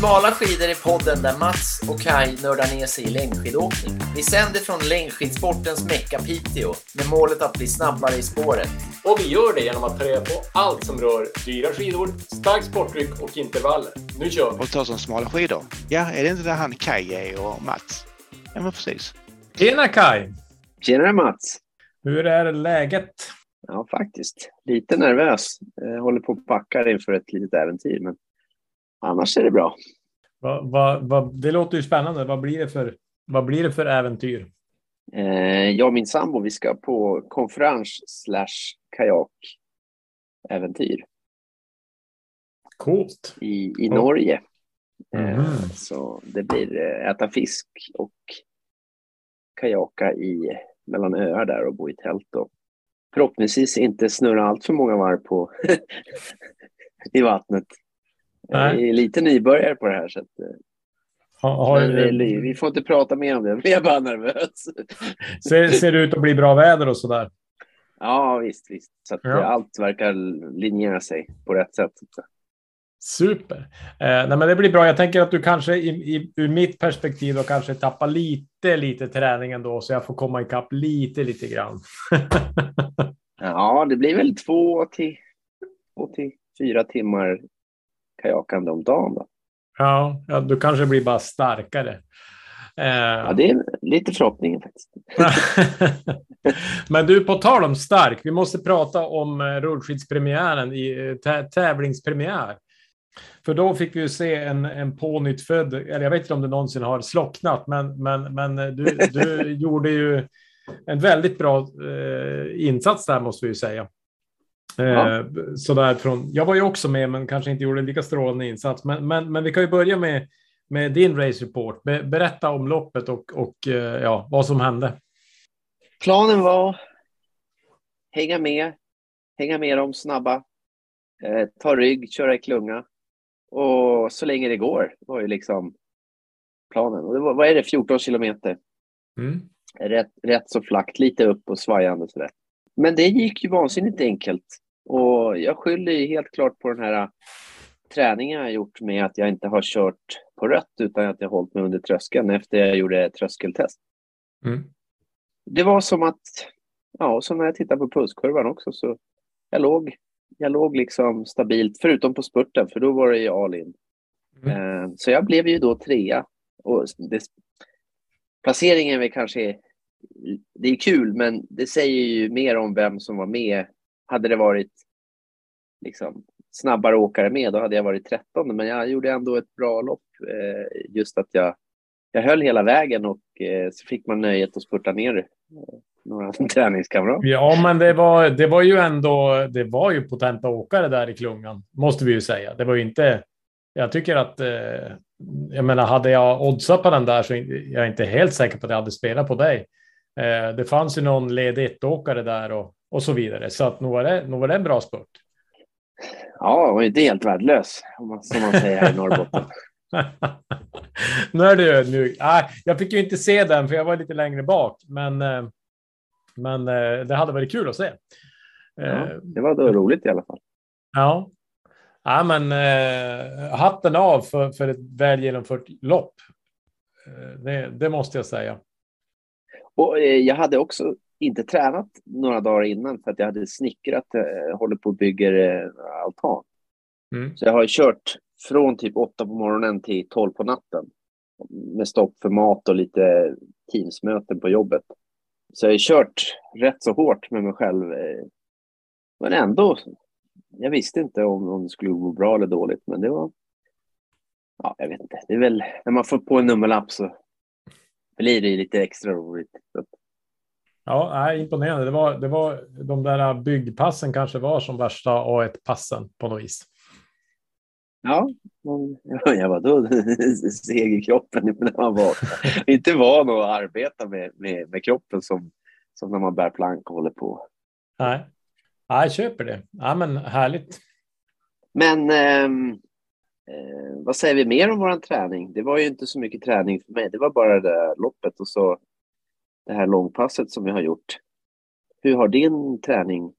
Smala skidor är podden där Mats och Kai nördar ner sig i längdskidåkning. Vi sänder från längdskidsportens mecka Piteå med målet att bli snabbare i spåret. Och vi gör det genom att ta reda på allt som rör dyra skidor, starkt sporttryck och intervaller. Nu kör vi! Och ta som smala skidor. Ja, är det inte där han Kaj är och Mats? Ja, men precis. Tjena Kai! Tjenare Mats! Hur är läget? Ja, faktiskt. Lite nervös. Jag håller på att packa inför ett litet äventyr, men annars är det bra. Va, va, va, det låter ju spännande. Vad blir det för, vad blir det för äventyr? Eh, jag och min sambo, vi ska på konferens slash kajak-äventyr Coolt. i, i Norge. Eh, så det blir eh, äta fisk och kajaka i, mellan öar där och bo i tält. Och förhoppningsvis inte snurra allt för många varv på i vattnet. Jag Nej. är lite nybörjare på det här. Så att, eh, Har, har, men vi, vi får inte prata mer om det. Jag är bara nervös. ser, ser det ut att bli bra väder och sådär? Ja, visst, visst. Så att Ja. eh, allt verkar linjera sig på rätt sätt. Super. Eh, nej, men det blir bra. Jag tänker att du kanske i, i, ur mitt perspektiv då kanske tappar lite, lite träning ändå, så jag får komma ikapp lite, lite grann. Ja, det blir väl två till, två till fyra timmar kajakande om dagen. Då. ja, ja, du kanske blir bara starkare. Eh, Ja, det är lite förhoppningen faktiskt. Men du, på tal om stark, vi måste prata om eh, rullskidspremiären i eh, tä tävlingspremiär. För då fick vi ju se en, en pånyttfödd, eller jag vet inte om det någonsin har slocknat, men, men, men du, du gjorde ju en väldigt bra eh, insats där måste vi ju säga. Eh, Ja. sådär från, jag var ju också med, men kanske inte gjorde en lika strålande insats. Men, men, men vi kan ju börja med, med din race report. Be, berätta om loppet och, och eh, ja, vad som hände. Planen var hänga med, hänga med de snabba, eh, ta rygg, köra i klunga. Och så länge det går var ju liksom planen. Och det var, vad är det, 14 kilometer? Mm. rätt, rätt så flackt, lite upp och svajande sådär. Men det gick ju vansinnigt enkelt. Och jag skyller ju helt klart på den här äh, träningen jag gjort med att jag inte har kört på rött utan att jag har hållit mig under tröskeln efter jag gjorde tröskeltest. Mm. Det var som att, ja, som när jag tittar på pulskurvan också, så jag låg, jag låg liksom stabilt, förutom på spurten, för då var det ju all in. Mm. Eh, Så jag blev ju då trea. Och det, placeringen är kanske, det är kul, men det säger ju mer om vem som var med. Hade det varit liksom snabbare åkare med, då hade jag varit 13. Men jag gjorde ändå ett bra lopp. eh, Just att jag, jag höll hela vägen och eh, så fick man nöjet att spurta ner eh, några träningskamrater. Ja, men det var, det var ju ändå, det var ju potenta åkare där i klungan, måste vi ju säga. Det var ju inte, jag tycker att, eh, jag menar, hade jag oddsat på den där så är jag inte helt säker på att jag hade spelat på dig. Eh, det fanns ju någon led-1-åkare där och, och så vidare, så att nog var det, nog var det en bra spurt. Ja, jag var inte helt värdelös, som man säger här i Norrbotten. nu är du ödmjuk. Nej, jag fick ju inte se den för jag var lite längre bak, men, eh, men eh, det hade varit kul att se. Ja, Eh, det var då roligt i alla fall. Ja, ja men hatten av för, för ett väl genomfört lopp. Det, det måste jag säga. Och jag hade också inte tränat några dagar innan för att jag hade snickrat, eh, håller på och bygger eh, altan. Mm. Så jag har kört från typ åtta på morgonen till tolv på natten. Med stopp för mat och lite teamsmöten på jobbet. Så jag har kört rätt så hårt med mig själv. eh, Men ändå, jag visste inte om, om det skulle gå bra eller dåligt. Men det var, ja, jag vet inte. Det är väl, när man får på en nummerlapp så blir det lite extra roligt. Så Ja, nej, imponerande. Det var, det var de där byggpassen kanske var som värsta A1-passen på något vis. Ja, jag var då seg i kroppen när man var inte van att arbeta med, med, med kroppen som, som när man bär plank och håller på. Nej, nej jag köper det. Ja, men härligt. Men ehm, eh, vad säger vi mer om vår träning? Det var ju inte så mycket träning för mig. Det var bara det där loppet och så det här långpasset som vi har gjort. Hur har din träning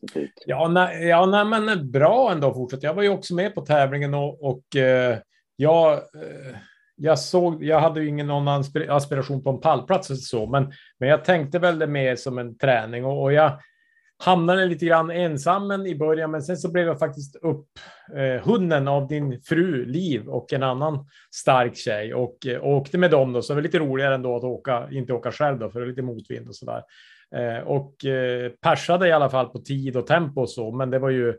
sett ut? Ja, nej, ja nej, men bra ändå fortsatt. Jag var ju också med på tävlingen och, och eh, jag, eh, jag såg, jag hade ju ingen någon aspiration på en pallplats och så, men, men jag tänkte väl det mer som en träning och, och jag hamnade lite grann ensam i början, men sen så blev jag faktiskt upphunnen eh, av din fru Liv och en annan stark tjej och eh, åkte med dem då, så det var lite roligare ändå att åka, inte åka själv då, för det var lite motvind och så där. Eh, och eh, persade i alla fall på tid och tempo och så, men det var ju,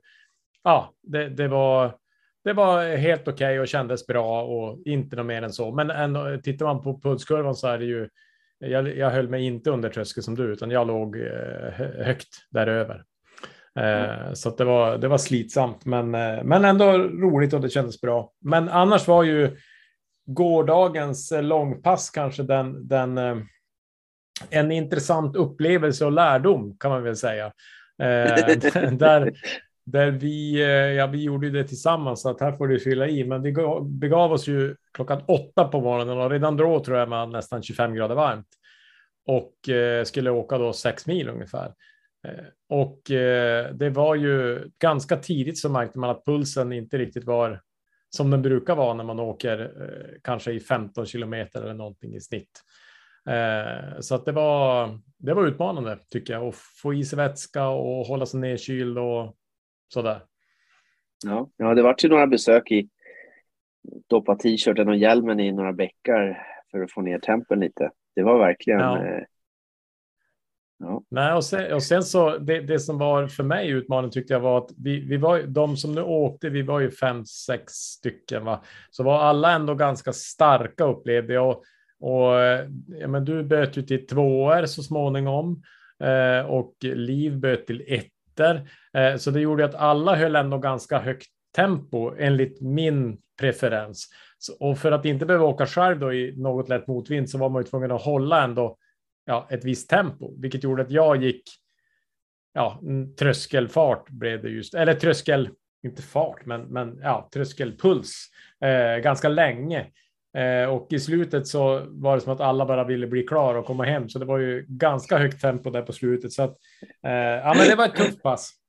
ja, det, det var det var helt okej okay och kändes bra och inte något mer än så. Men ändå, tittar man på pulskurvan så är det ju jag, jag höll mig inte under tröskeln som du, utan jag låg eh, högt däröver. Mm. Så det var, det var slitsamt, men, eh, men ändå roligt och det kändes bra. Men annars var ju gårdagens långpass kanske den, den en intressant upplevelse och lärdom kan man väl säga. där, där vi, eh, ja, vi gjorde det tillsammans, så att här får du fylla i. Men vi begav oss ju klockan åtta på morgonen och redan då tror jag man nästan 25 grader varmt och eh, skulle åka då sex mil ungefär. Eh, och eh, det var ju ganska tidigt så märkte man att pulsen inte riktigt var som den brukar vara när man åker eh, kanske i 15 kilometer eller någonting i snitt. Eh, så att det var, det var utmanande tycker jag att få i sig vätska och hålla sig nedkyld och sådär. Ja, ja det vart ju några besök i doppa t-shirten och hjälmen i några bäckar för att få ner tempen lite. Det var verkligen... Ja. Eh, ja. Nej, och sen, och sen så det, det, som var för mig utmaningen tyckte jag var att vi, vi var de som nu åkte, vi var ju fem, sex stycken, va? så var alla ändå ganska starka upplevde jag. Och, och ja, men du böt ju till tvåor så småningom eh, och Liv böt till ettor. Eh, så det gjorde att alla höll ändå ganska högt tempo enligt min preferens. Och för att inte behöva åka själv då i något lätt motvind så var man ju tvungen att hålla ändå ja, ett visst tempo, vilket gjorde att jag gick ja, tröskelfart blev det just, eller tröskel, inte fart, men, men ja, tröskelpuls eh, ganska länge. Eh, och i slutet så var det som att alla bara ville bli klar och komma hem, så det var ju ganska högt tempo där på slutet. Så att, eh, ja, men det var ett tufft pass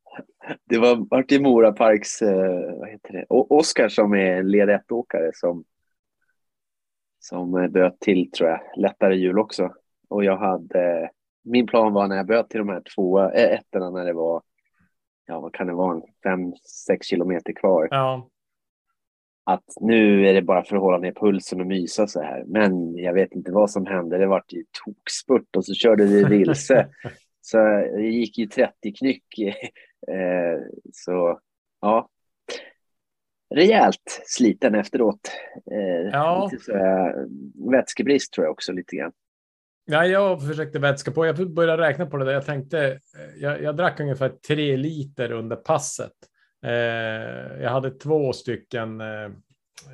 det var Martin Mora Parks, eh, vad heter det, Oskar som är led 1-åkare som, som böt till, tror jag, lättare hjul också. Och jag hade, min plan var när jag böt till de här två äh, ettorna när det var, ja vad kan det vara, fem, sex kilometer kvar. Ja. Att nu är det bara för att hålla ner pulsen och mysa så här. Men jag vet inte vad som hände. Det vart ju tokspurt och så körde vi vilse. så det gick ju 30 knyck Eh, så ja, rejält sliten efteråt. Eh, ja. Lite så, vätskebrist tror jag också lite grann. Ja, jag försökte vätska på. Jag började räkna på det där. Jag tänkte, eh, jag, jag drack ungefär tre liter under passet. Eh, jag hade två stycken eh,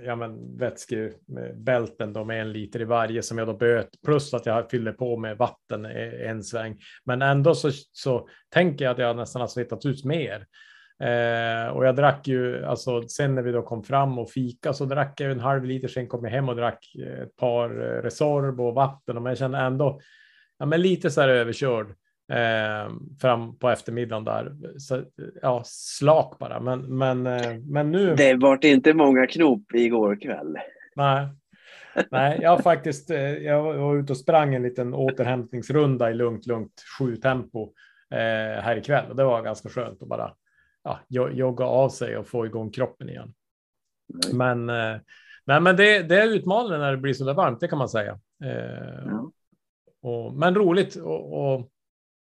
ja, men vätskebälten eh, då med en liter i varje som jag då böt plus att jag fyllde på med vatten en sväng. Men ändå så, så tänker jag att jag nästan har svettats ut mer. Eh, och jag drack ju, alltså sen när vi då kom fram och fika så drack jag en halv liter, sen kom jag hem och drack ett par Resorb och vatten Men jag kände ändå ja, men lite så här överkörd eh, fram på eftermiddagen där. Så, ja, slak bara. Men, men, eh, men nu. Det vart inte många knop igår kväll. Nej, Nej, jag faktiskt. Eh, jag var ute och sprang en liten återhämtningsrunda i lugnt, lugnt sju tempo eh, här ikväll och det var ganska skönt att bara ja, jogga av sig och få igång kroppen igen. Nej. Men, eh, nej, men det, det är utmanande när det blir så där varmt, det kan man säga. Eh, ja. och, men roligt och, och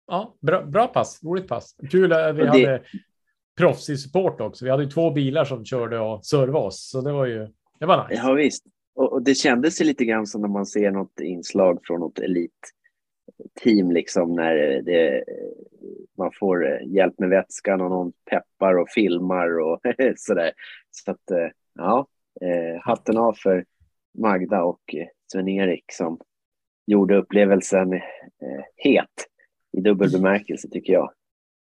ja, bra, bra pass, roligt pass. Kul att vi det... hade proffsig support också. Vi hade ju två bilar som körde och servade oss, så det var ju det var nice. Ja, visst. Och, och det kändes lite grann som när man ser något inslag från något elitteam, liksom när det, man får hjälp med vätskan och någon peppar och filmar och sådär. Så att, eh, ja, eh, hatten av för Magda och Sven-Erik som gjorde upplevelsen eh, het i dubbel bemärkelse tycker jag.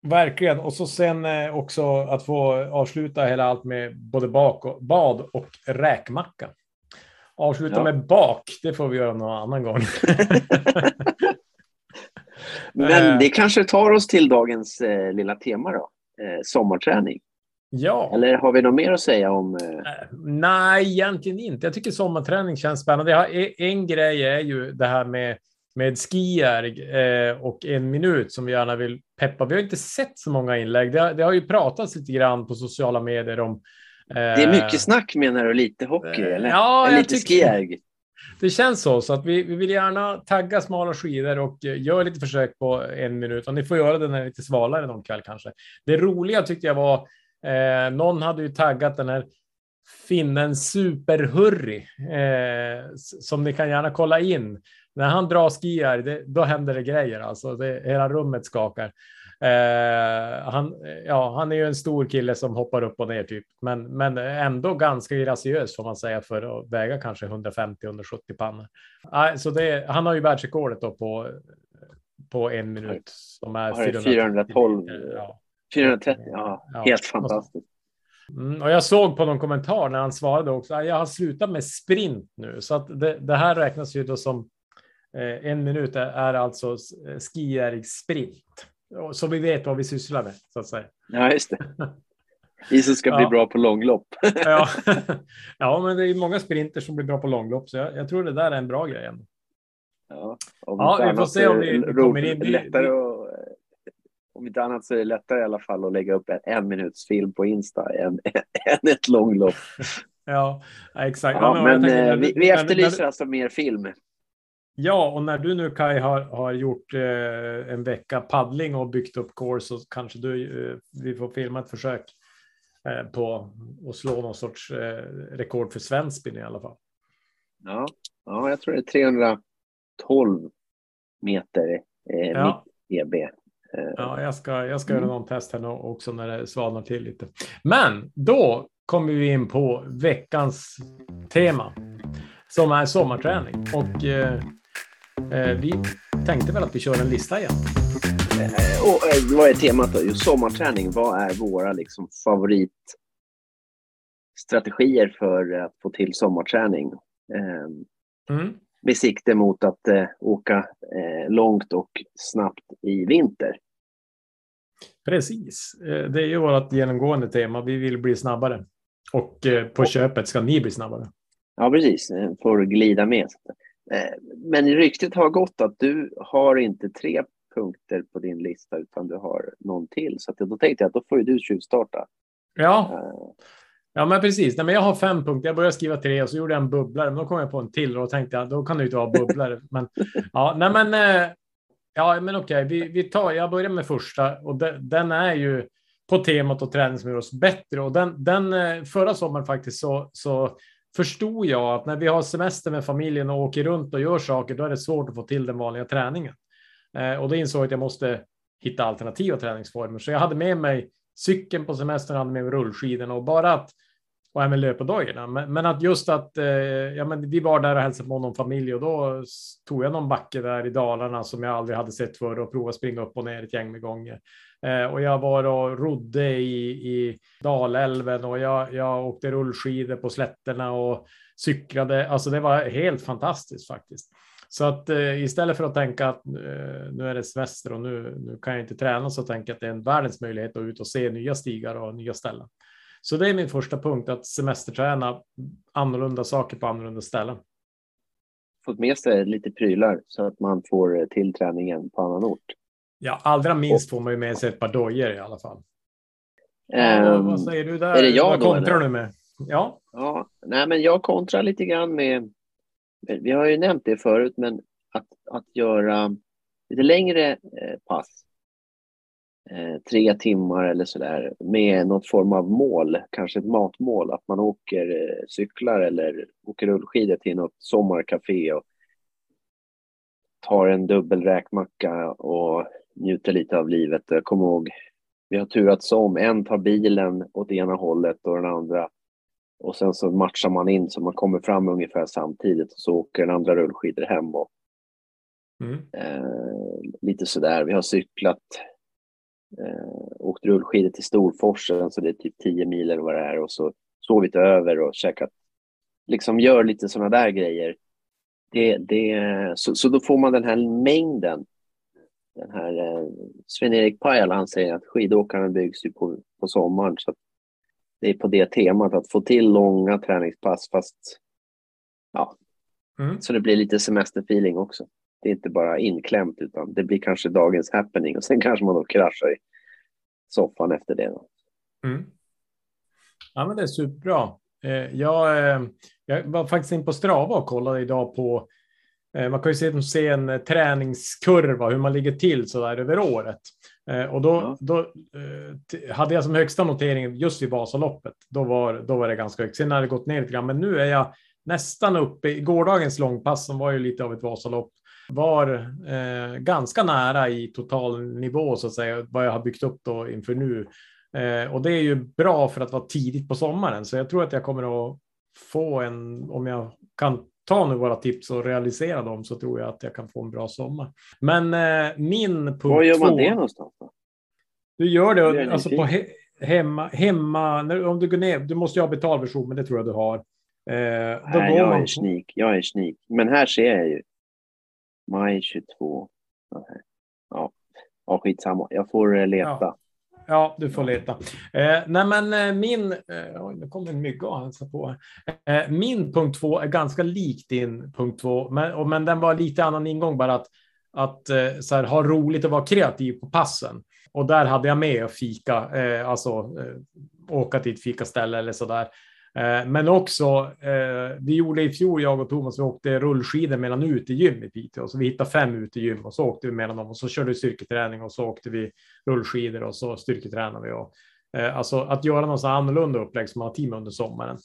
Verkligen. Och så sen eh, också att få avsluta hela allt med både bak och, bad och räkmacka. Avsluta ja. med bak, det får vi göra någon annan gång. Men eh. det kanske tar oss till dagens eh, lilla tema då, eh, sommarträning. Ja. Eller har vi något mer att säga om? Eh... Eh, Nej, egentligen inte. Jag tycker sommarträning känns spännande. Jag har, e- en grej är ju det här med, med skijärg eh, och en minut som vi gärna vill peppa. Vi har inte sett så många inlägg. Det, har- det har ju pratats lite grann på sociala medier om... Eh, Det är mycket snack menar du, lite hockey eh, eller? ja, eller lite skijärg? Det känns så, så att vi, vi vill gärna tagga smala skidor och eh, gör lite försök på en minut. Och ni får göra det när det är lite svalare någon kväll kanske. Det roliga tyckte jag var, eh, någon hade ju taggat den här finnen Superhurry, eh, som ni kan gärna kolla in. När han drar skier, det, då händer det grejer alltså. Det, hela rummet skakar. Eh, han, ja, han är ju en stor kille som hoppar upp och ner typ, men, men ändå ganska graciös får man säga för att väga kanske 150-170 pannor. Nej, så det, han har ju världsrekordet då på, på en minut som är Har det 430 412? meter. Ja. 430, ja, Ja. helt fantastiskt. Mm, och jag såg på någon kommentar när han svarade också, "Ah, jag har slutat med sprint nu, så att det, det här räknas ju då som eh, en minut är, alltså eh, skijärg sprint. Och Så vi vet vad vi sysslar med, så att säga. Ja, just det. Vi som ska bli Ja. bra på långlopp. Ja, ja men det är många sprinter som blir bra på långlopp, så jag, jag tror det där är en bra grej. ändå. Ja, om Ja, vi får se om vi- kommer in. Lättare att, om inte annat så är det lättare i alla fall att lägga upp en, en minuts film på Insta än, än ett långlopp. Ja, exakt. Ja, Ja, men jag tänker, eh, vi, vi efterlyser alltså mer film. Ja, och när du nu Kai har, har gjort eh, en vecka paddling och byggt upp core så kanske du, eh, vi får filma ett försök eh, på att slå någon sorts eh, rekord för svensk spinning i alla fall. Ja, ja, jag tror det är 312 meter eh, Ja. EB. Eh, Ja, jag ska, jag ska göra någon test här nu också när det svalnar till lite. Men då kommer vi in på veckans tema som är sommarträning och eh, vi tänkte väl att vi kör en lista igen. Eh, Och, eh, vad är temat då? Jo, sommarträning. Vad är våra liksom, favoritstrategier för att få till sommarträning? Eh, Mm. med sikte mot att eh, åka eh, långt och snabbt i vinter. Precis, Eh, det är ju vårt genomgående tema. Vi vill bli snabbare och eh, på köpet ska ni bli snabbare. Ja, precis. Eh, Får glida med. Eh, Men ryktet har gått att du har inte tre punkter på din lista utan du har någon till. Så att då tänkte jag att då får ju du tjuvstarta. Ja, Eh, ja, men precis. Nej, men jag har fem punkter. Jag började skriva tre och så gjorde jag en bubblare, men då kom jag på en till och då tänkte jag då kan ju inte vara bubblare. Men ja, nej, men eh, ja, men okej, vi, vi tar. Jag börjar med första och den, den är ju på temat och träning som gör oss bättre och den, den förra sommaren faktiskt så, så förstod jag att när vi har semester med familjen och åker runt och gör saker, då är det svårt att få till den vanliga träningen. Eh, och då insåg jag att jag måste hitta alternativa träningsformer. Så jag hade med mig cykeln på semestern, hade med mig rullskidorna och bara att och även löpardojorna. Men, men att just att eh, ja, men vi var där och hälsade på någon familj och då tog jag någon backe där i Dalarna som jag aldrig hade sett förr och provade springa upp och ner ett gäng med gånger. Eh, och jag var och rodde i, i Dalälven och jag, jag åkte rullskidor på slätterna och cyklade. Alltså det var helt fantastiskt faktiskt. Så att eh, istället för att tänka att eh, nu är det semester och nu, nu kan jag inte träna så tänker jag att det är en världens möjlighet att ut och se nya stigar och nya ställen. Så det är min första punkt, att semesterträna annorlunda saker på annorlunda ställen. fått med sig lite prylar så att man får eh, till träningen på annan ort. Ja, allra minst får man ju med sig ett par dojor i alla fall. Ehm, vad säger du där? är det jag vad kontrar du med? Ja, Ja, nej, men jag kontrar lite grann med, vi har ju nämnt det förut, men att, att göra lite längre eh, pass, eh, tre timmar eller sådär, med något form av mål, kanske ett matmål, att man åker eh, cyklar eller åker rullskidor till något sommarcafé och tar en dubbel räkmacka och njuter lite av livet. Jag kommer ihåg, vi har turats om, en tar bilen åt ena hållet och den andra och sen så matchar man in så man kommer fram ungefär samtidigt och så åker den andra rullskidor hem och mm. eh, lite sådär. Vi har cyklat, eh, åkt rullskidor till Storforsen så det är typ 10 mil eller vad det är och så sovit över och käkat, liksom gör lite sådana där grejer. Det, det, så, så då får man den här mängden. Den här eh, Sven-Erik Pajala han säger att skidåkarna byggs ju på, på sommaren så att det är på det temat, att få till långa träningspass fast ja, Mm. så det blir lite semesterfeeling också. Det är inte bara inklämt utan det blir kanske dagens happening och sen kanske man då kraschar i soffan efter det. Då. Mm. Ja, men det är superbra. Eh, jag, eh, jag var faktiskt in på Strava och kollade idag på man kan ju se, se en eh, träningskurva, hur man ligger till så där över året. Eh, och då, Ja. då eh, hade jag som högsta notering just vid Vasaloppet. Då var, då var det ganska högt. Sen har det gått ner lite grann, men nu är jag nästan uppe i gårdagens långpass som var ju lite av ett Vasalopp. Var eh, ganska nära i total nivå så att säga, vad jag har byggt upp då inför nu. Eh, och det är ju bra för att vara tidigt på sommaren, så jag tror att jag kommer att få en, om jag kan ta nu våra tips och realisera dem så tror jag att jag kan få en bra sommar. Men eh, min punkt Var gör man två, det någonstans? Då? du gör det är alltså på he, hemma, hemma när, om du går ner, du måste ju ha betalversion, men det tror jag du har. Eh, Nej, jag är man, en sneak. Jag är sneak. Men här ser jag ju. Maj 22. Okej. Ja, ja skitsamma. Jag får eh, leta. Ja. Ja, du får leta. Eh, nej, men eh, min... Eh, oj, nu kommer en mygga och hälsar på. Eh, min punkt två är ganska lik din punkt två, men, och, men den var lite annan ingång bara att, att eh, så här, ha roligt och vara kreativ på passen. Och där hade jag med att fika, eh, alltså eh, åka till ett fikaställe eller så där. Eh, men också, eh, vi gjorde i fjol, jag och Thomas, vi åkte rullskidor mellan utegym i Piteå. Så vi hittade fem utegym och så åkte vi mellan dem och så körde vi styrketräning och så åkte vi rullskidor och så styrketränar vi. Och, eh, alltså att göra något så annorlunda upplägg som man har med under sommaren.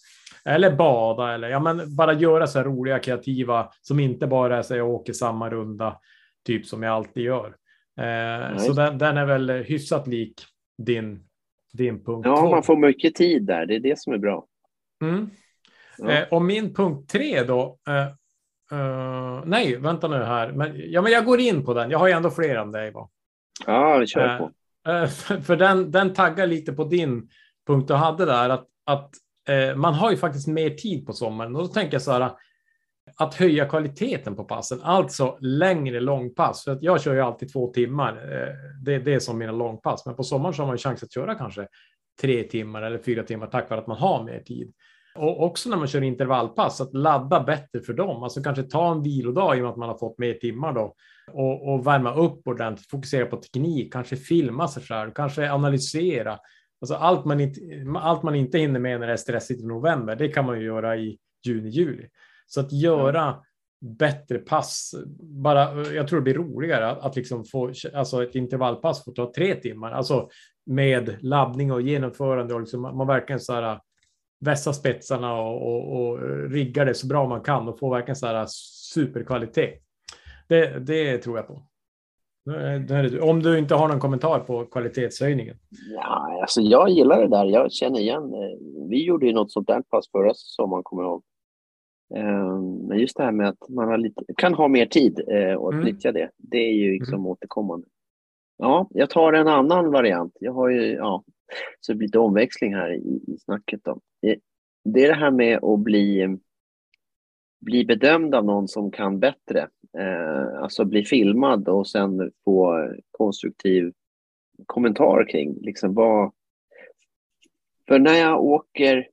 Eller bada eller ja, men bara göra så här roliga kreativa som inte bara är så jag åker samma runda typ som jag alltid gör. Eh, så den, den är väl hyfsat lik din, din punkt Ja, man får mycket tid där. Det är det som är bra. Mm. Ja. Eh, och min punkt tre då. Eh, eh, nej, vänta nu här. Men, ja, men jag går in på den. Jag har ju ändå fler än dig. Va? Ja, kör Eh, på. Eh, För för den, den taggar lite på din punkt du hade där, att, att eh, man har ju faktiskt mer tid på sommaren. Och då tänker jag så här, att höja kvaliteten på passen, alltså längre långpass. För att jag kör ju alltid två timmar, det, det är som mina långpass. Men på sommaren så har man ju chans att köra kanske tre timmar eller fyra timmar tack vare att man har mer tid. Och också när man kör intervallpass, att ladda bättre för dem. Alltså kanske ta en vilodag i och med att man har fått mer timmar då och, och värma upp ordentligt, fokusera på teknik, kanske filma sig själv, kanske analysera. Alltså allt, man inte, allt man inte hinner med när det är stressigt i november, det kan man ju göra i juni, juli. Så att göra bättre pass, bara, jag tror det blir roligare att, att liksom få, alltså ett intervallpass får ta tre timmar, alltså med laddning och genomförande och liksom, man verkligen så här vässa spetsarna och, och, och rigga det så bra man kan och få verkligen så här superkvalitet. Det, det tror jag på. Om du inte har någon kommentar på kvalitetshöjningen. Ja, alltså jag gillar det där. Jag känner igen. eh, Vi gjorde ju något sånt där pass förra sommaren, kommer jag ihåg. Eh, Men just det här med att man lite, kan ha mer tid eh, och att Mm. nyttja det, det är ju liksom återkommande. Ja, jag tar en annan variant. Jag har ju, ja, så det blir lite omväxling här i, i snacket. Då. Eh, det, är det här med att bli, bli bedömd av någon som kan bättre. Eh, alltså bli filmad och sen få konstruktiv kommentar kring liksom vad... För när jag åker,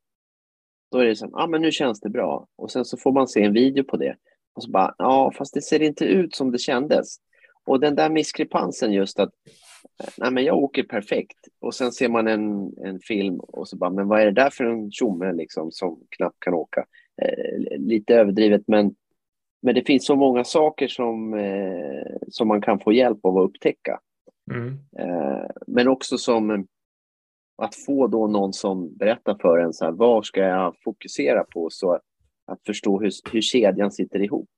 då är det så ja ah, men nu känns det bra. Och sen så får man se en video på det. Och så bara, ja fast det ser inte ut som det kändes. Och den där miskrepansen just att, nej men jag åker perfekt. Och sen ser man en, en film och så bara, men vad är det där för en tjomme liksom som knappt kan åka? Eh, lite överdrivet men, men det finns så många saker som, eh, som man kan få hjälp av att upptäcka. Mm. Eh, men också som att få då någon som berättar för en så här, vad ska jag fokusera på så att, att förstå hur, hur kedjan sitter ihop.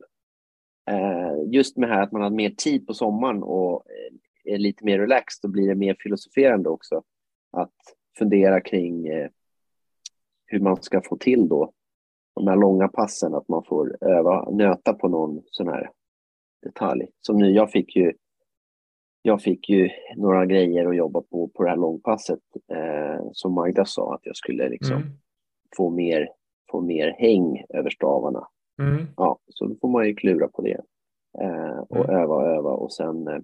Eh, just med här att man har mer tid på sommaren och eh, är lite mer relaxed, då blir det mer filosoferande också. Att fundera kring eh, hur man ska få till då de här långa passen, att man får öva, nöta på någon sån här detalj. Som nu, jag fick ju jag fick ju några grejer att jobba på på det här långpasset eh, som Magda sa att jag skulle liksom Mm. få, mer, få mer häng över stavarna. Mm. Ja, så då får man ju klura på det eh, och Mm. öva och öva och sen eh,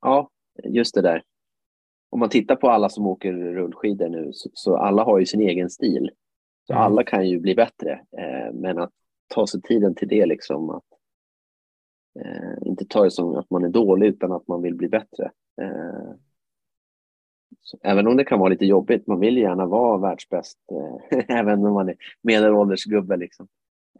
ja, just det där om man tittar på alla som åker rullskidor nu så, så alla har ju sin egen stil. Så Mm. alla kan ju bli bättre. Eh, men att ta sig tiden till det liksom. Att, eh, inte ta det som att man är dålig utan att man vill bli bättre. Eh, så, även om det kan vara lite jobbigt. Man vill gärna vara världsbäst. Eh, även om man är medelålders gubbe liksom.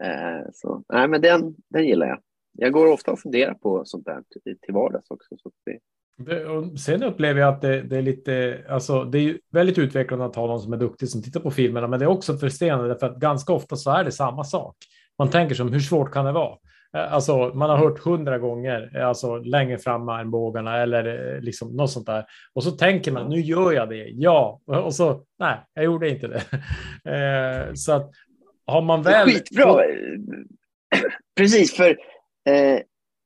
Eh, så, nej, men den, den gillar jag. Jag går ofta och funderar på sånt där till, vardags också. Så det, Det, sen upplever jag att det, det är lite, alltså det är ju väldigt utvecklande att ha någon som är duktig som tittar på filmerna, men det är också frustrerande för att ganska ofta så är det samma sak. Man tänker som hur svårt kan det vara? Eh, Alltså, man har hört hundra gånger, eh, alltså längre fram med armbågarna eller eh, liksom något sånt där. Och så tänker man, nu gör jag det, ja. Och så, nej, jag gjorde inte det. Eh, så att har man väl... Skitbra! Precis, för eh,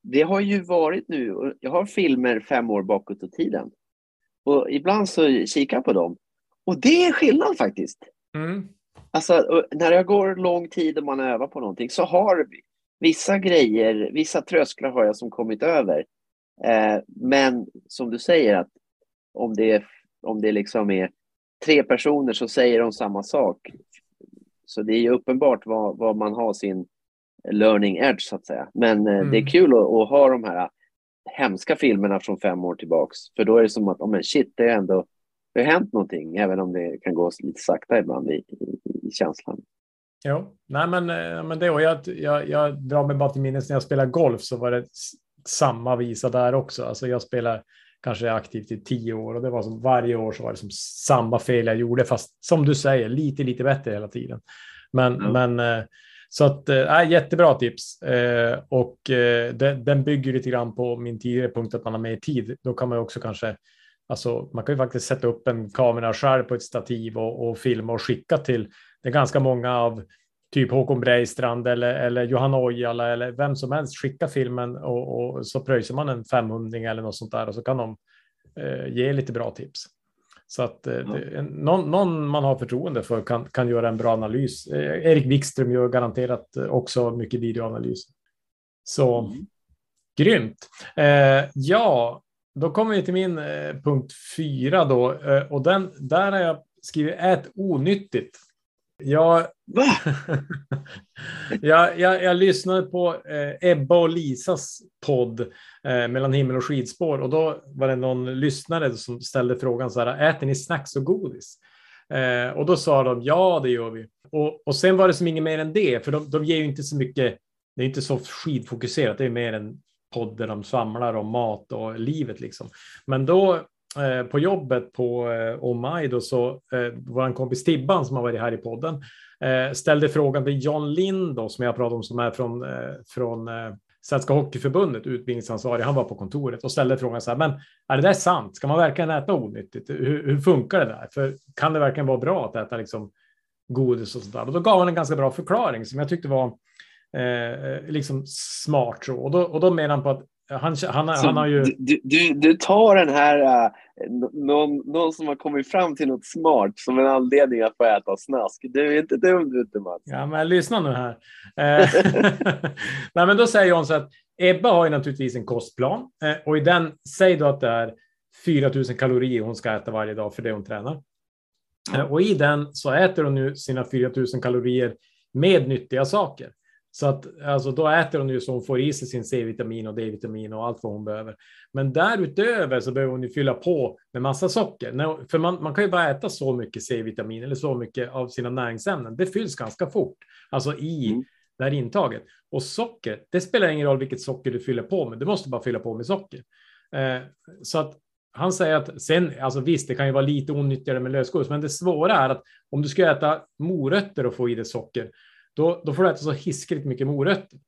det har ju varit nu, jag har filmer fem år bakåt i tiden. Och ibland så kikar jag på dem. Och det är skillnad faktiskt. Mm, Alltså, när jag går lång tid och man övar på någonting så har vissa grejer, vissa trösklar har jag som kommit över. Eh, men som du säger att om det, om det liksom är tre personer så säger de samma sak. Så det är ju uppenbart vad, vad man har sin learning edge så att säga. Men Mm. det är kul att, att ha de här hemska filmerna från fem år tillbaks. För då är det som att, oh, men shit, det är ändå det har hänt någonting, även om det kan gå lite sakta ibland i, i, i känslan. Jo, nej men, eh, men det och jag, jag, jag drar mig bara till minnes när jag spelade golf så var det samma visa där också. Alltså jag spelar kanske aktivt i tio år och det var som varje år så var det som samma fel jag gjorde, fast som du säger lite, lite bättre hela tiden. Men, Ja. men eh, så att, äh, jättebra tips. Eh, och eh, den, den bygger lite grann på min tidigare punkt att man har mer tid. Då kan man ju också kanske, alltså man kan ju faktiskt sätta upp en kamera själv på ett stativ och, och filma och skicka till det är ganska många av typ Håkon Breistrand eller, eller Johanna Ojala eller vem som helst skicka filmen och, och så pröjsar man en 500 eller något sånt där och så kan de eh, ge lite bra tips. Så att eh, det, någon, någon man har förtroende för kan, kan göra en bra analys. Eh, Erik Wikström gör garanterat eh, också mycket videoanalys. Så Mm. grymt. Eh, ja, då kommer vi till min eh, punkt fyra då eh, och den där har jag skrivit ät onyttigt. Jag, jag, jag, jag lyssnade på eh, Ebba och Lisas podd eh, Mellan himmel och skidspår och då var det någon lyssnare som ställde frågan så här, äter ni snacks och godis? Eh, och då sa de ja, det gör vi. Och, och sen var det som inget mer än det, för de, de ger ju inte så mycket, det är inte så skidfokuserat, det är mer en podd där de samlar om mat och livet liksom. Men då eh, på jobbet på eh, Omaj då så eh, vår kompis Tibban som har varit här i podden eh, ställde frågan till John Lind då, som jag pratade om som är från, eh, från eh, Svenska Hockeyförbundet, utbildningsansvarig. Han var på kontoret och ställde frågan så här, men är det där sant? Ska man verkligen äta onyttigt? Hur, hur funkar det där? För kan det verkligen vara bra att äta liksom godis och sånt där? Och då gav han en ganska bra förklaring som jag tyckte var eh, eh liksom smart. Så. Och, då, och då menar han på att han, han, han har ju... du, du, du tar den här, äh, någon, någon som har kommit fram till något smart som en anledning att få äta snask. Du är inte dum du inte Mats. Ja, men lyssna nu här. Eh, Nej, men då säger hon så att Ebba har ju naturligtvis en kostplan eh, och i den säger du att det är 4000 kalorier hon ska äta varje dag för det hon tränar. Eh, Och i den så äter hon nu sina 4000 kalorier med nyttiga saker. Så att alltså, då äter hon ju så hon får i sig sin C-vitamin och D-vitamin och allt vad hon behöver. Men därutöver så behöver hon ju fylla på med massa socker. För man, man kan ju bara äta så mycket C-vitamin eller så mycket av sina näringsämnen. Det fylls ganska fort, alltså i Mm. det här intaget. Och socker, det spelar ingen roll vilket socker du fyller på med. Du måste bara fylla på med socker. Eh, så att han säger att sen, alltså visst, det kan ju vara lite onyttigare med lösgodis, men det svåra är att om du ska äta morötter och få i dig socker, då, då får du äta så hiskeligt mycket morötter.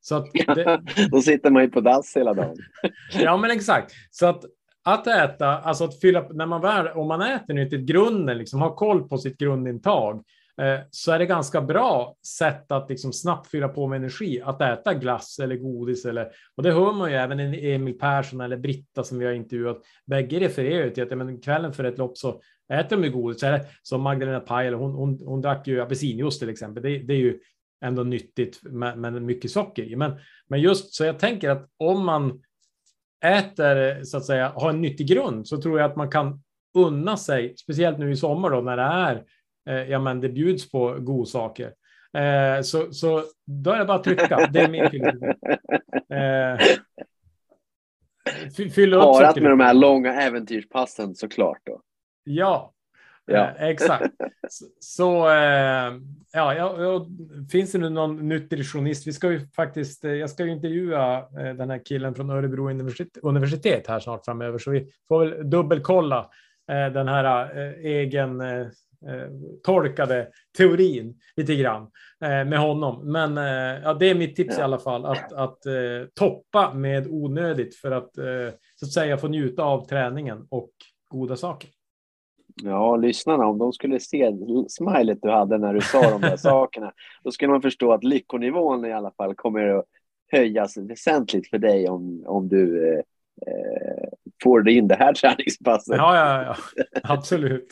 Så att det, Då sitter man ju på dass hela dagen. Ja, men exakt. Så att, att äta, alltså att fylla, när man väl, om man äter nyttigt, grunden, liksom har koll på sitt grundintag, eh, så är det ganska bra sätt att liksom snabbt fylla på med energi, att äta glass eller godis eller, och det hör man ju även Emil Persson eller Britta som vi har intervjuat, bägge refererar ju till att men kvällen för ett lopp så äter de godis, som Magdalena Pajala, hon, hon, hon drack ju apelsinjuice till exempel, det, det är ju ändå nyttigt, men, men mycket socker i. Men, men just så jag tänker att om man äter, så att säga, har en nyttig grund så tror jag att man kan unna sig, speciellt nu i sommar då när det är, eh, ja men det bjuds på godsaker. Eh, så, så då är det bara att trycka. Det är min filosofi. Eh, Parat med de här långa äventyrspassen såklart. Då. Ja, Ja. Eh, exakt. Så, eh, ja, ja, ja, finns det nu någon nutritionist? Vi ska ju faktiskt, eh, jag ska ju intervjua den här killen från Örebro universitet, här snart framöver, så vi får väl dubbelkolla den här egen tolkade teorin lite grann med honom. Men ja, det är mitt tips i Ja. alla fall att, att toppa med onödigt för att så att säga få njuta av träningen och goda saker. Ja, lyssnarna, om de skulle se smilet du hade när du sa de där sakerna, då skulle man förstå att lyckonivån i alla fall kommer att höjas väsentligt för dig om, om du eh, eh, får in det här träningspasset. Ja, ja, ja, absolut.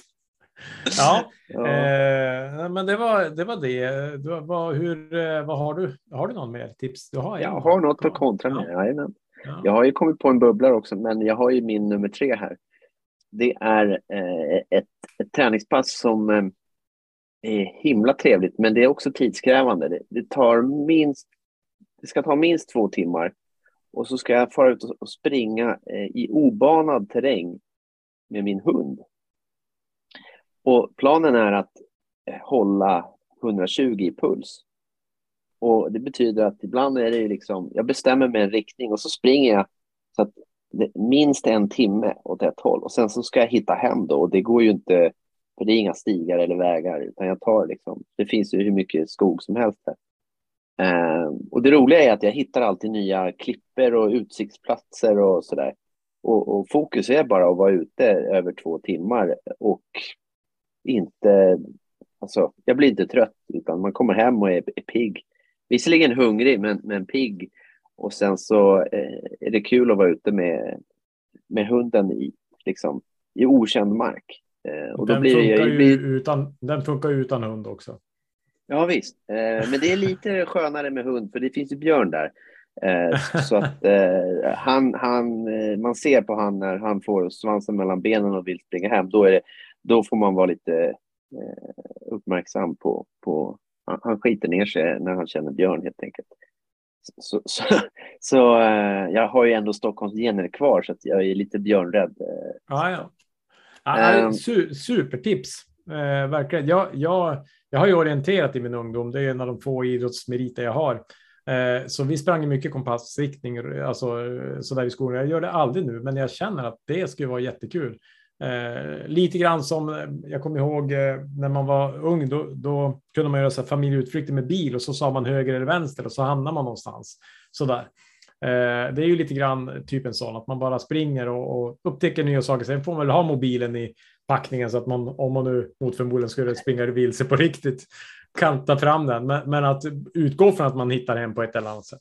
Ja, Ja. eh, men det var det. Var det. Du, vad, hur, eh, vad har du? Har du någon mer tips? Du har. Jag har något att kontra Ja. med. Jajamän. Ja. Jag har ju kommit på en bubblare också, men jag har ju min nummer tre här. Det är eh, ett, ett träningspass som eh, är himla trevligt, men det är också tidskrävande. Det, det, tar minst, det ska ta minst två timmar och så ska jag fara ut och, springa eh, i obanad terräng med min hund. Och planen är att hålla 120 i puls. Och det betyder att ibland är det liksom, jag bestämmer mig en riktning och så springer jag så att minst en timme åt ett håll och sen så ska jag hitta hem då och det går ju inte, för det är inga stigar eller vägar utan jag tar liksom, det finns ju hur mycket skog som helst här. Eh, och det roliga är att jag hittar alltid nya klipper och utsiktsplatser och sådär. Och, och fokus är bara att vara ute över två timmar och inte, alltså jag blir inte trött utan man kommer hem och är, är pigg. Visserligen hungrig men, men pigg och sen så eh, är det kul att vara ute med, med hunden i, liksom, i okänd mark. Eh, och då den, blir det, funkar jag ju blir, utan, den funkar utan hund också. Ja visst, eh, men det är lite skönare med hund för det finns ju björn där. Så att han, han, man ser på han när han får svansen mellan benen och vill springa hem. Då, är det, då får man vara lite uppmärksam på, på han skiter ner sig när han känner björn helt enkelt. Så, så, så eh, jag har ju ändå Stockholmsgener kvar så jag är lite björnrädd. eh. Ja, ja. ja Ehm. su, supertips. Eh, verkligen. Jag, jag, jag har ju orienterat i min ungdom. Det är en av de få idrottsmeriter jag har. Eh, så vi sprang mycket kompassriktning, alltså eh, sådär i skolan. Jag gör det aldrig nu, men jag känner att det skulle vara jättekul. Eh, lite grann som eh, jag kommer ihåg eh, när man var ung, då, då kunde man göra så här familjeutflykter med bil och så sa man höger eller vänster och så hamnar man någonstans. Sådär. Eh, det är ju lite grann typ en sån att man bara springer och, och upptäcker nya saker. Sen får man väl ha mobilen i packningen så att man, om man nu mot förmodan skulle springa vilse på riktigt, kan ta fram den. Men, men att utgå från att man hittar hem på ett eller annat sätt.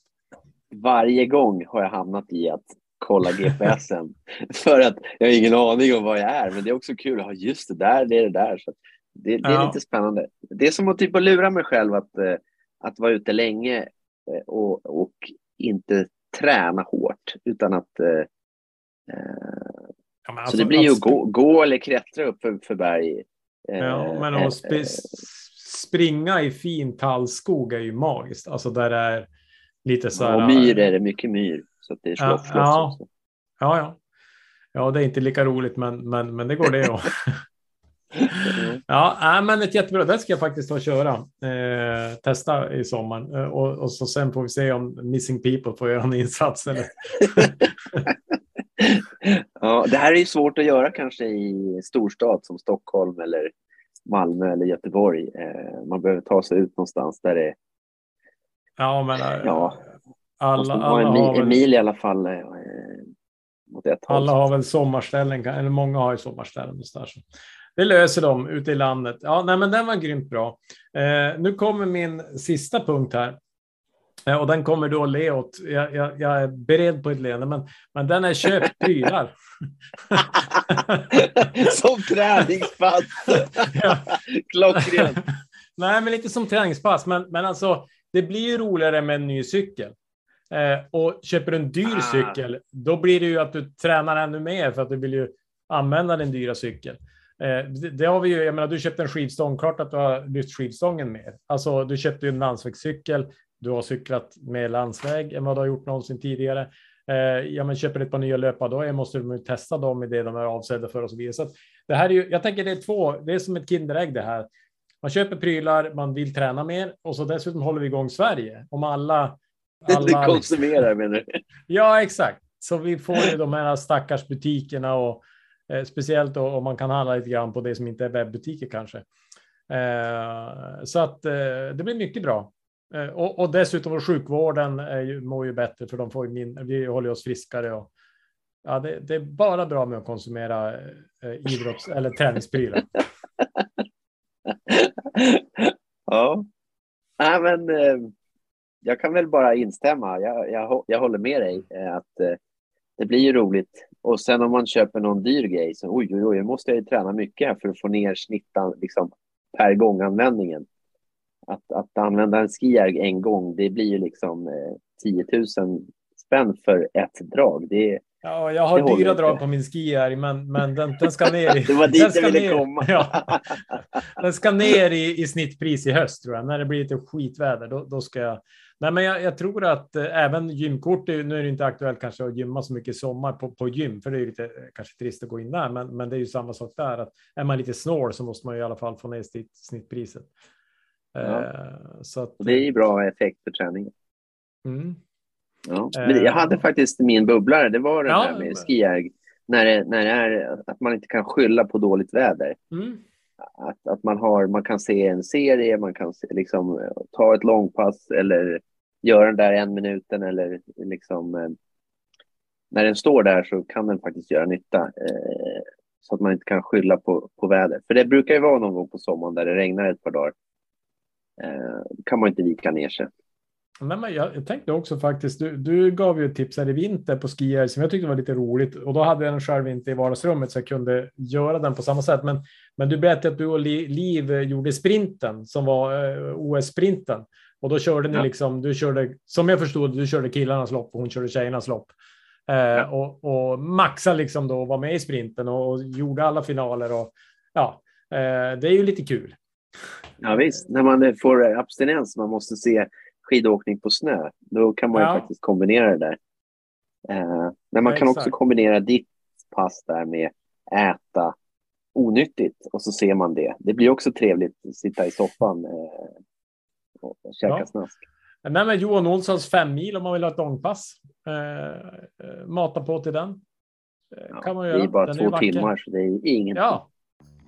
varje gång har jag hamnat i att kolla GPSen. för att jag har ingen aning om var jag är. Men det är också kul. Ja, just det där, det är det där. Så det, det är Ja. lite spännande. Det är som att typ att lura mig själv att, eh, att vara ute länge eh, och, och inte träna hårt. Utan att... Eh, Ja, så alltså det blir ju att gå, gå eller klättra upp för, för berg. Ja, men att sp springa i fin tallskog är ju magiskt. Alltså där är lite så här. och myr är det mycket myr. Så att det är Ja, slåss, slåss ja. också. Ja, ja. Ja, det är inte lika roligt, men, men, men det går det också. Ja, nej, men ett jättebra. Det ska jag faktiskt ta och köra. Eh, testa i sommar eh, och, och så sen får vi se om Missing People får göra en insats. Eller? Ja, det här är ju svårt att göra kanske i storstad som Stockholm eller Malmö eller Göteborg. Eh, man behöver ta sig ut någonstans där det Ja, men eh, Ja. Alla, alla, en, har väl, mil i alla fall eh, håll. alla har väl sommarställen, eller många har ju sommarställen. och så där. Det löser de ute i landet. Ja, nej, men den var grymt bra. Eh, nu kommer min sista punkt här. Eh, och den kommer då le åt. Jag, jag, jag är beredd på ett leende, men, men den är köpt prylar. som träningspass! Ja. Klockrent! Nej, men lite som träningspass. Men, men alltså, det blir ju roligare med en ny cykel. Eh, och köper du en dyr Ah. cykel, då blir det ju att du tränar ännu mer för att du vill ju använda din dyra cykel. Eh, det, det, har vi ju, jag menar, du köpte en skivstång, klart att du har lyft skivstången mer. Alltså, du köpte ju en landsvägscykel, du har cyklat med landsväg än vad du har gjort någonsin tidigare. Eh, ja, men köper ett par nya löpardojor måste du testa dem i det de är avsedda för och så vidare. Så det här är ju, jag tänker det är två, det är som ett Kinderägg det här. Man köper prylar, man vill träna mer och så dessutom håller vi igång Sverige. Om alla... alla konsumerar menar du? Ja, exakt. Så vi får ju de här stackars butikerna och eh, speciellt om man kan handla lite grann på det som inte är webbutiker kanske. Eh, så att eh, det blir mycket bra. Eh, och, och dessutom sjukvården är ju, mår ju bättre för de får min, vi håller oss friskare. Och, ja, det, det är bara bra med att konsumera eh, idrotts eller träningsprylar. ja, Nej, men eh, jag kan väl bara instämma. Jag, jag, jag håller med dig eh, att eh, det blir ju roligt. Och sen om man köper någon dyr grej så oj, oj, oj, måste jag ju träna mycket här för att få ner snittan liksom, per gång användningen att, att använda en skier en gång, det blir ju liksom eh, 10 000 spänn för ett drag. Det, ja, jag har dyra drag på min skier, men, men den, den ska ner. I, det var dit jag ville ner, komma. Ja, den ska ner i, i snittpris i höst, tror jag. När det blir lite skitväder, då, då ska jag... Nej, men jag, jag tror att eh, även gymkort, nu är det inte aktuellt kanske att gymma så mycket i sommar på, på gym, för det är lite eh, kanske trist att gå in där, men, men det är ju samma sak där. Att är man lite snål så måste man i alla fall få ner snittpriset. Ja. Eh, så att, det är ju bra effekt för träningen. Mm. Ja. Men jag hade faktiskt min bubblare, det var det ja, här med skijärg. När det, när det är att man inte kan skylla på dåligt väder. Mm. Att, att man, har, man kan se en serie, man kan se, liksom, ta ett långpass eller göra den där en minuten eller liksom eh, när den står där så kan den faktiskt göra nytta. Eh, så att man inte kan skylla på, på väder. För det brukar ju vara någon gång på sommaren där det regnar ett par dagar eh, kan man inte vika ner sig. Nej, men jag, tänkte också faktiskt, du, du gav ju tips här i vinter på skier som jag tyckte var lite roligt och då hade jag den själv inte i vardagsrummet så jag kunde göra den på samma sätt. Men, men du berättade att du och Liv gjorde sprinten som var eh, OS-sprinten och då körde ni ja. liksom, du körde, som jag förstod du körde killarnas lopp och hon körde tjejernas lopp. Eh, ja. och, och Maxa liksom då var med i sprinten och, och gjorde alla finaler och ja, eh, det är ju lite kul. Ja visst, när man får abstinens, man måste se skidåkning på snö, då kan man ja. ju faktiskt kombinera det där. Eh, men man ja, kan exakt. också kombinera ditt pass där med äta onyttigt och så ser man det. Det blir också trevligt att sitta i soffan eh, och käka ja. snask. Nej, men Johan Olssons fem mil om man vill ha ett långpass. Eh, eh mata på till den. Eh, kan man göra. Det är bara den två är timmar så det är inget. Ja,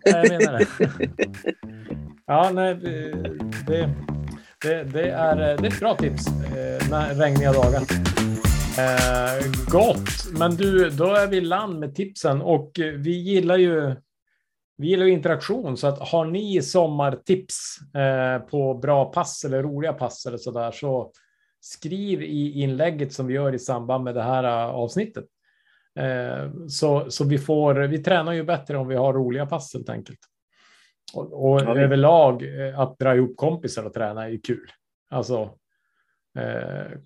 jag menar det. Ja, nej, det, det, det, är, eh, det är ett bra tips eh, när regniga dagar. Eh, gott, men du, då är vi i land med tipsen och eh, vi gillar ju vi gillar interaktion, så att har ni sommartips eh, på bra pass eller roliga pass eller så där, så skriv i inlägget som vi gör i samband med det här eh, avsnittet. Eh, så, så vi får, vi tränar ju bättre om vi har roliga pass helt enkelt. Och, och ja, överlag eh, att dra ihop kompisar och träna är kul. Alltså eh,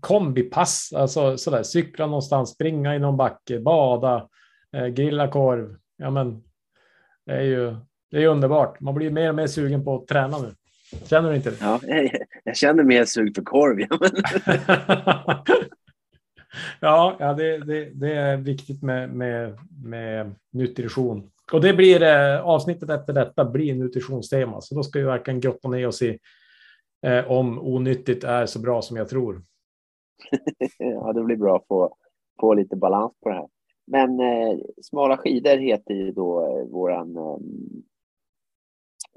kombipass, alltså sådär cykla någonstans, springa i någon backe, bada, eh, grilla korv. Ja, men det är ju det är underbart. Man blir mer och mer sugen på att träna nu. Känner du inte det? Ja, jag känner mer sug för korv. Ja, ja, ja det, det, det, är viktigt med, med, med nutrition. Och det blir eh, avsnittet efter detta blir nutritionstema, så då ska vi verkligen grotta ner oss i eh, om onyttigt är så bra som jag tror. ja, det blir bra att få, få lite balans på det här. Men eh, smala skidor heter ju då eh, våran eh,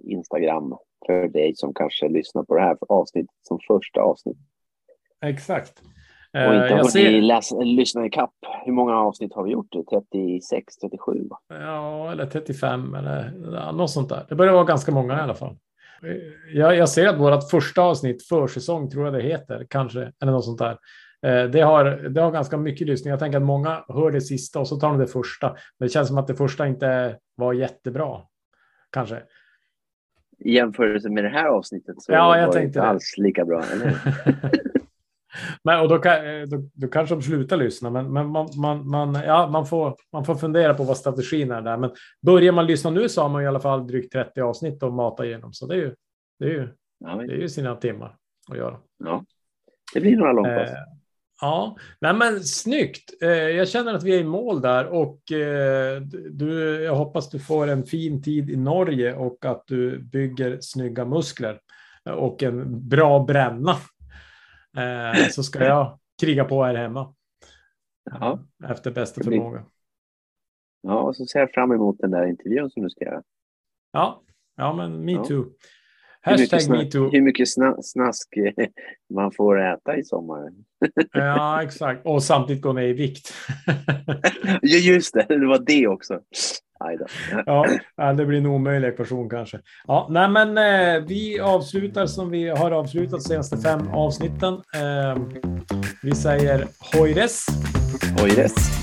Instagram för dig som kanske lyssnar på det här avsnittet som första avsnitt. Exakt. Och inte eh, har ser... läsa, lyssna ikapp. Hur många avsnitt har vi gjort? 36, 37? Ja, eller 35 eller något sånt där. Det börjar vara ganska många i alla fall. Jag, jag ser att vårt första avsnitt, försäsong tror jag det heter, kanske, eller något sånt där. Eh, det har, det har ganska mycket lyssning. Jag tänker att många hör det sista och så tar de det första. Men det känns som att det första inte var jättebra. Kanske. I jämförelse med det här avsnittet så ja, var jag det inte alls lika bra. Eller? Men, och då, eh, då, då kanske de slutar lyssna, men, men man, man, man, ja, man, får, man får fundera på vad strategin är där. Men börjar man lyssna nu så har man i alla fall drygt 30 avsnitt att mata igenom, så det är ju, det är ju, Ja, det är ju sina timmar att göra. ja. Det blir några långpass. Eh, ja, nej men snyggt. Eh, jag känner att vi är i mål där och eh, du, jag hoppas du får en fin tid i Norge och att du bygger snygga muskler och en bra bränna. Eh, så ska jag kriga på här hemma Ja. efter bästa förmåga. ja, och så ser jag fram emot den där intervjun som du ska göra. Ja, ja men me Ja. Hashtag me sna- too. hur mycket sna- snask eh, man får äta i sommar. Ja, exakt. Och samtidigt gå ner i vikt. Ja, just det. Det var det också. Ja, det blir en omöjlig ekvation kanske. Ja, nej, men eh, vi avslutar som vi har avslutat senaste fem avsnitten. Eh, vi säger hojres. Oj, yes.